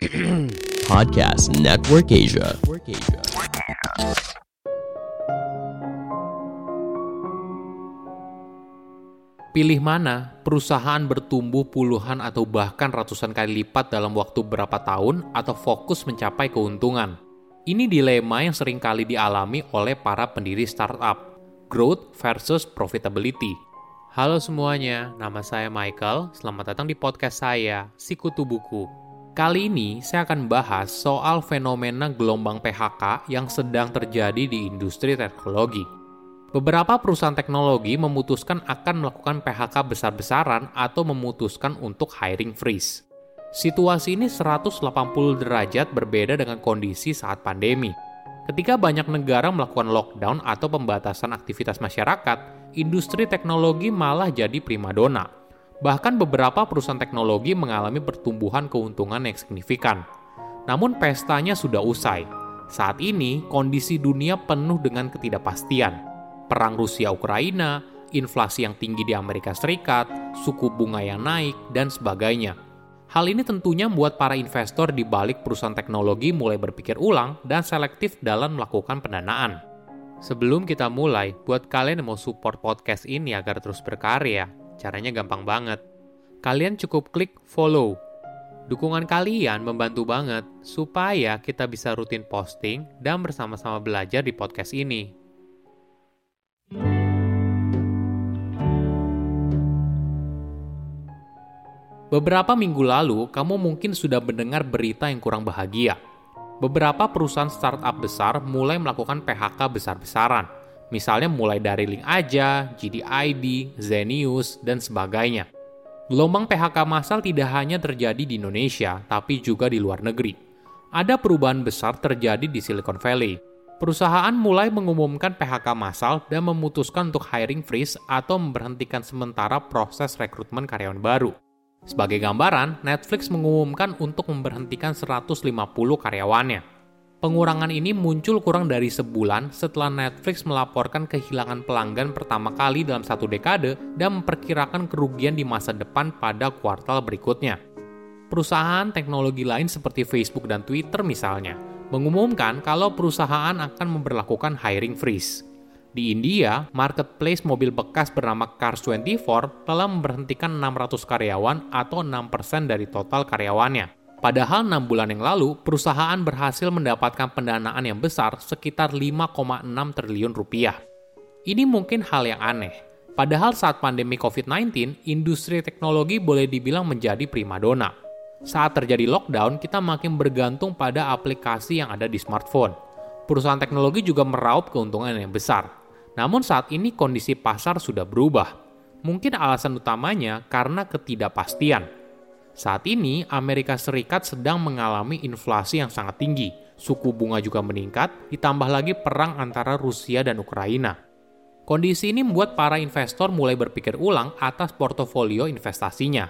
Podcast Network Asia. Pilih mana perusahaan bertumbuh puluhan atau bahkan ratusan kali lipat dalam waktu berapa tahun atau fokus mencapai keuntungan. Ini dilema yang sering kali dialami oleh para pendiri startup, growth versus profitability. Halo semuanya, nama saya Michael. Selamat datang di podcast saya, Sikutu Buku. Kali ini saya akan bahas soal fenomena gelombang PHK yang sedang terjadi di industri teknologi. Beberapa perusahaan teknologi memutuskan akan melakukan PHK besar-besaran atau memutuskan untuk hiring freeze. Situasi ini 180 derajat berbeda dengan kondisi saat pandemi. Ketika banyak negara melakukan lockdown atau pembatasan aktivitas masyarakat, industri teknologi malah jadi primadona. Bahkan beberapa perusahaan teknologi mengalami pertumbuhan keuntungan yang signifikan. Namun pestanya sudah usai. Saat ini, kondisi dunia penuh dengan ketidakpastian perang Rusia-Ukraina, inflasi yang tinggi di Amerika Serikat, suku bunga yang naik, dan sebagainya. Hal ini tentunya membuat para investor di balik perusahaan teknologi mulai berpikir ulang dan selektif dalam melakukan pendanaan. Sebelum kita mulai, buat kalian yang mau support podcast ini agar terus berkarya, caranya gampang banget. Kalian cukup klik follow. Dukungan kalian membantu banget supaya kita bisa rutin posting dan bersama-sama belajar di podcast ini. Beberapa minggu lalu, kamu mungkin sudah mendengar berita yang kurang bahagia. Beberapa perusahaan startup besar mulai melakukan PHK besar-besaran. Misalnya mulai dari Link Aja, GDID, Zenius, dan sebagainya. Gelombang PHK massal tidak hanya terjadi di Indonesia, tapi juga di luar negeri. Ada perubahan besar terjadi di Silicon Valley. Perusahaan mulai mengumumkan PHK massal dan memutuskan untuk hiring freeze atau memberhentikan sementara proses rekrutmen karyawan baru. Sebagai gambaran, Netflix mengumumkan untuk memberhentikan 150 karyawannya. Pengurangan ini muncul kurang dari sebulan setelah Netflix melaporkan kehilangan pelanggan pertama kali dalam satu dekade dan memperkirakan kerugian di masa depan pada kuartal berikutnya. Perusahaan teknologi lain seperti Facebook dan Twitter misalnya, mengumumkan kalau perusahaan akan memperlakukan hiring freeze. Di India, marketplace mobil bekas bernama Cars24 telah memberhentikan 600 karyawan atau 6% dari total karyawannya. Padahal 6 bulan yang lalu, perusahaan berhasil mendapatkan pendanaan yang besar sekitar 5,6 triliun rupiah. Ini mungkin hal yang aneh. Padahal saat pandemi COVID-19, industri teknologi boleh dibilang menjadi primadona. Saat terjadi lockdown, kita makin bergantung pada aplikasi yang ada di smartphone. Perusahaan teknologi juga meraup keuntungan yang besar. Namun saat ini kondisi pasar sudah berubah. Mungkin alasan utamanya karena ketidakpastian. Saat ini Amerika Serikat sedang mengalami inflasi yang sangat tinggi, suku bunga juga meningkat, ditambah lagi perang antara Rusia dan Ukraina. Kondisi ini membuat para investor mulai berpikir ulang atas portofolio investasinya.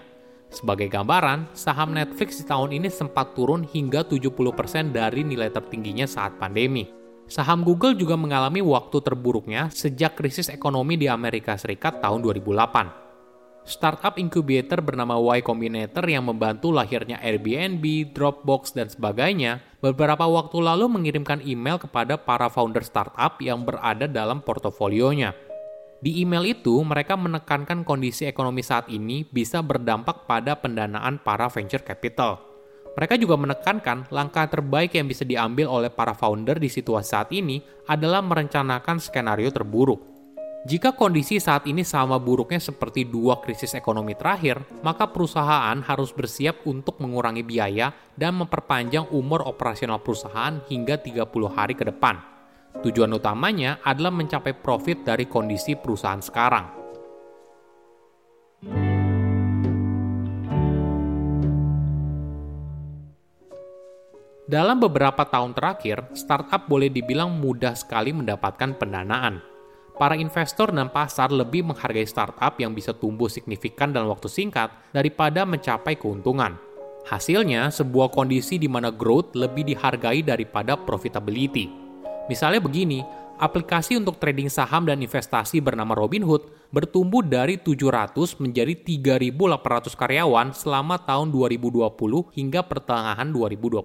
Sebagai gambaran, saham Netflix di tahun ini sempat turun hingga 70% dari nilai tertingginya saat pandemi. Saham Google juga mengalami waktu terburuknya sejak krisis ekonomi di Amerika Serikat tahun 2008. Startup incubator bernama Y Combinator yang membantu lahirnya Airbnb, Dropbox, dan sebagainya beberapa waktu lalu mengirimkan email kepada para founder startup yang berada dalam portofolionya. Di email itu, mereka menekankan kondisi ekonomi saat ini bisa berdampak pada pendanaan para venture capital. Mereka juga menekankan langkah terbaik yang bisa diambil oleh para founder di situasi saat ini adalah merencanakan skenario terburuk. Jika kondisi saat ini sama buruknya seperti dua krisis ekonomi terakhir, maka perusahaan harus bersiap untuk mengurangi biaya dan memperpanjang umur operasional perusahaan hingga 30 hari ke depan. Tujuan utamanya adalah mencapai profit dari kondisi perusahaan sekarang. Dalam beberapa tahun terakhir, startup boleh dibilang mudah sekali mendapatkan pendanaan. Para investor dan pasar lebih menghargai startup yang bisa tumbuh signifikan dalam waktu singkat daripada mencapai keuntungan. Hasilnya, sebuah kondisi di mana growth lebih dihargai daripada profitability. Misalnya begini, aplikasi untuk trading saham dan investasi bernama Robinhood bertumbuh dari 700 menjadi 3.800 karyawan selama tahun 2020 hingga pertengahan 2021.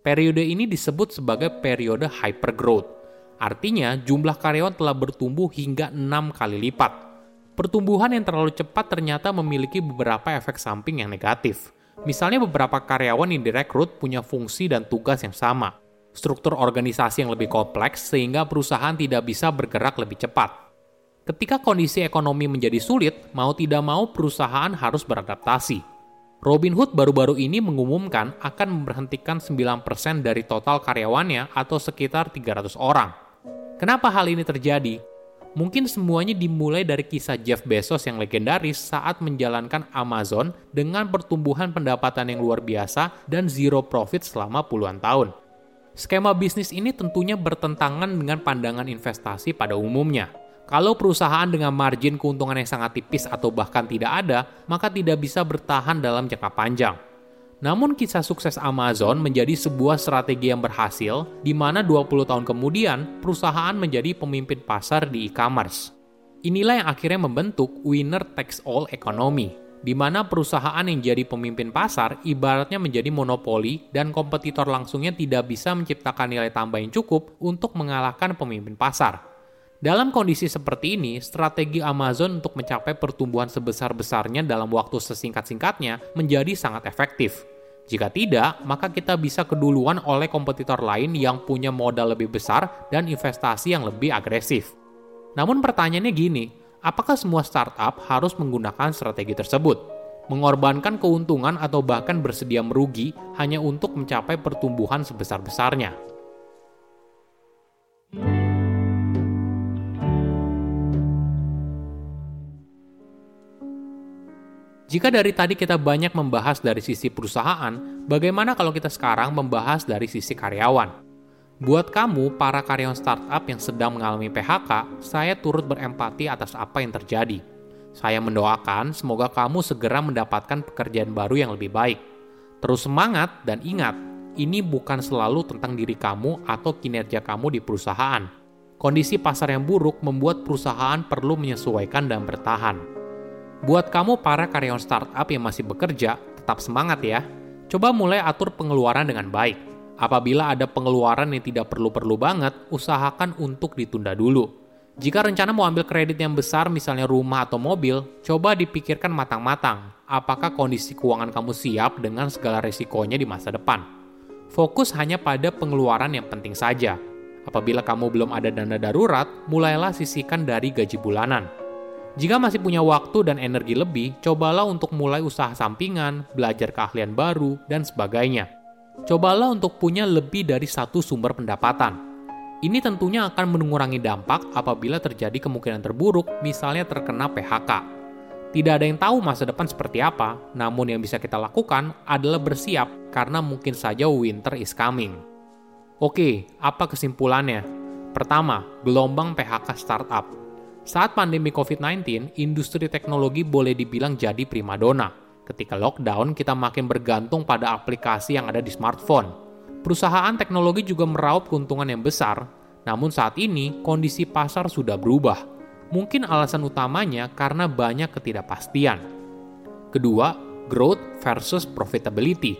Periode ini disebut sebagai periode hypergrowth. Artinya, jumlah karyawan telah bertumbuh hingga 6 kali lipat. Pertumbuhan yang terlalu cepat ternyata memiliki beberapa efek samping yang negatif. Misalnya beberapa karyawan yang direkrut punya fungsi dan tugas yang sama, struktur organisasi yang lebih kompleks sehingga perusahaan tidak bisa bergerak lebih cepat. Ketika kondisi ekonomi menjadi sulit, mau tidak mau perusahaan harus beradaptasi. Robinhood baru-baru ini mengumumkan akan memberhentikan 9% dari total karyawannya atau sekitar 300 orang. Kenapa hal ini terjadi? Mungkin semuanya dimulai dari kisah Jeff Bezos yang legendaris saat menjalankan Amazon dengan pertumbuhan pendapatan yang luar biasa dan zero profit selama puluhan tahun. Skema bisnis ini tentunya bertentangan dengan pandangan investasi pada umumnya. Kalau perusahaan dengan margin keuntungan yang sangat tipis atau bahkan tidak ada, maka tidak bisa bertahan dalam jangka panjang. Namun kisah sukses Amazon menjadi sebuah strategi yang berhasil, di mana 20 tahun kemudian perusahaan menjadi pemimpin pasar di e-commerce. Inilah yang akhirnya membentuk winner takes all economy, di mana perusahaan yang jadi pemimpin pasar ibaratnya menjadi monopoli dan kompetitor langsungnya tidak bisa menciptakan nilai tambah yang cukup untuk mengalahkan pemimpin pasar. Dalam kondisi seperti ini, strategi Amazon untuk mencapai pertumbuhan sebesar-besarnya dalam waktu sesingkat-singkatnya menjadi sangat efektif. Jika tidak, maka kita bisa keduluan oleh kompetitor lain yang punya modal lebih besar dan investasi yang lebih agresif. Namun pertanyaannya gini, apakah semua startup harus menggunakan strategi tersebut? Mengorbankan keuntungan atau bahkan bersedia merugi hanya untuk mencapai pertumbuhan sebesar-besarnya. Jika dari tadi kita banyak membahas dari sisi perusahaan, bagaimana kalau kita sekarang membahas dari sisi karyawan? Buat kamu, para karyawan startup yang sedang mengalami PHK, saya turut berempati atas apa yang terjadi. Saya mendoakan semoga kamu segera mendapatkan pekerjaan baru yang lebih baik. Terus semangat dan ingat, ini bukan selalu tentang diri kamu atau kinerja kamu di perusahaan. Kondisi pasar yang buruk membuat perusahaan perlu menyesuaikan dan bertahan. Buat kamu para karyawan startup yang masih bekerja, tetap semangat ya. Coba mulai atur pengeluaran dengan baik Apabila ada pengeluaran yang tidak perlu-perlu banget, usahakan untuk ditunda dulu. Jika rencana mau ambil kredit yang besar, misalnya rumah atau mobil, coba dipikirkan matang-matang. Apakah kondisi keuangan kamu siap dengan segala resikonya di masa depan? Fokus hanya pada pengeluaran yang penting saja. Apabila kamu belum ada dana darurat, mulailah sisihkan dari gaji bulanan. Jika masih punya waktu dan energi lebih, cobalah untuk mulai usaha sampingan, belajar keahlian baru, dan sebagainya cobalah untuk punya lebih dari satu sumber pendapatan. Ini tentunya akan mengurangi dampak apabila terjadi kemungkinan terburuk, misalnya terkena PHK. Tidak ada yang tahu masa depan seperti apa, namun yang bisa kita lakukan adalah bersiap karena mungkin saja winter is coming. Oke, apa kesimpulannya? Pertama, gelombang PHK startup. Saat pandemi COVID-19, industri teknologi boleh dibilang jadi primadona Ketika lockdown, kita makin bergantung pada aplikasi yang ada di smartphone. Perusahaan teknologi juga meraup keuntungan yang besar, namun saat ini kondisi pasar sudah berubah. Mungkin alasan utamanya karena banyak ketidakpastian. Kedua, growth versus profitability.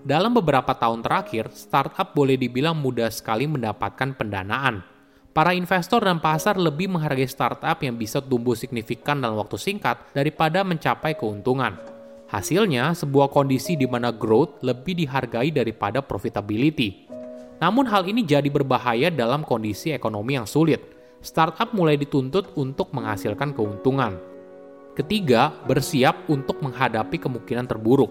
Dalam beberapa tahun terakhir, startup boleh dibilang mudah sekali mendapatkan pendanaan. Para investor dan pasar lebih menghargai startup yang bisa tumbuh signifikan dalam waktu singkat daripada mencapai keuntungan. Hasilnya, sebuah kondisi di mana growth lebih dihargai daripada profitability. Namun hal ini jadi berbahaya dalam kondisi ekonomi yang sulit. Startup mulai dituntut untuk menghasilkan keuntungan. Ketiga, bersiap untuk menghadapi kemungkinan terburuk.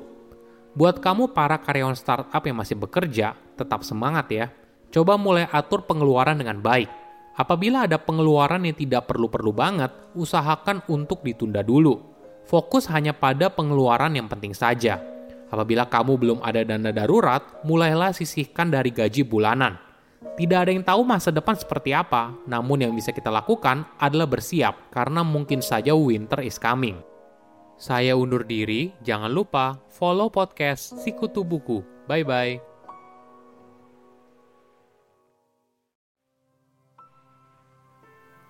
Buat kamu para karyawan startup yang masih bekerja, tetap semangat ya. Coba mulai atur pengeluaran dengan baik. Apabila ada pengeluaran yang tidak perlu-perlu banget, usahakan untuk ditunda dulu fokus hanya pada pengeluaran yang penting saja. Apabila kamu belum ada dana darurat, mulailah sisihkan dari gaji bulanan. Tidak ada yang tahu masa depan seperti apa, namun yang bisa kita lakukan adalah bersiap karena mungkin saja winter is coming. Saya undur diri, jangan lupa follow podcast Sikutu Buku. Bye-bye.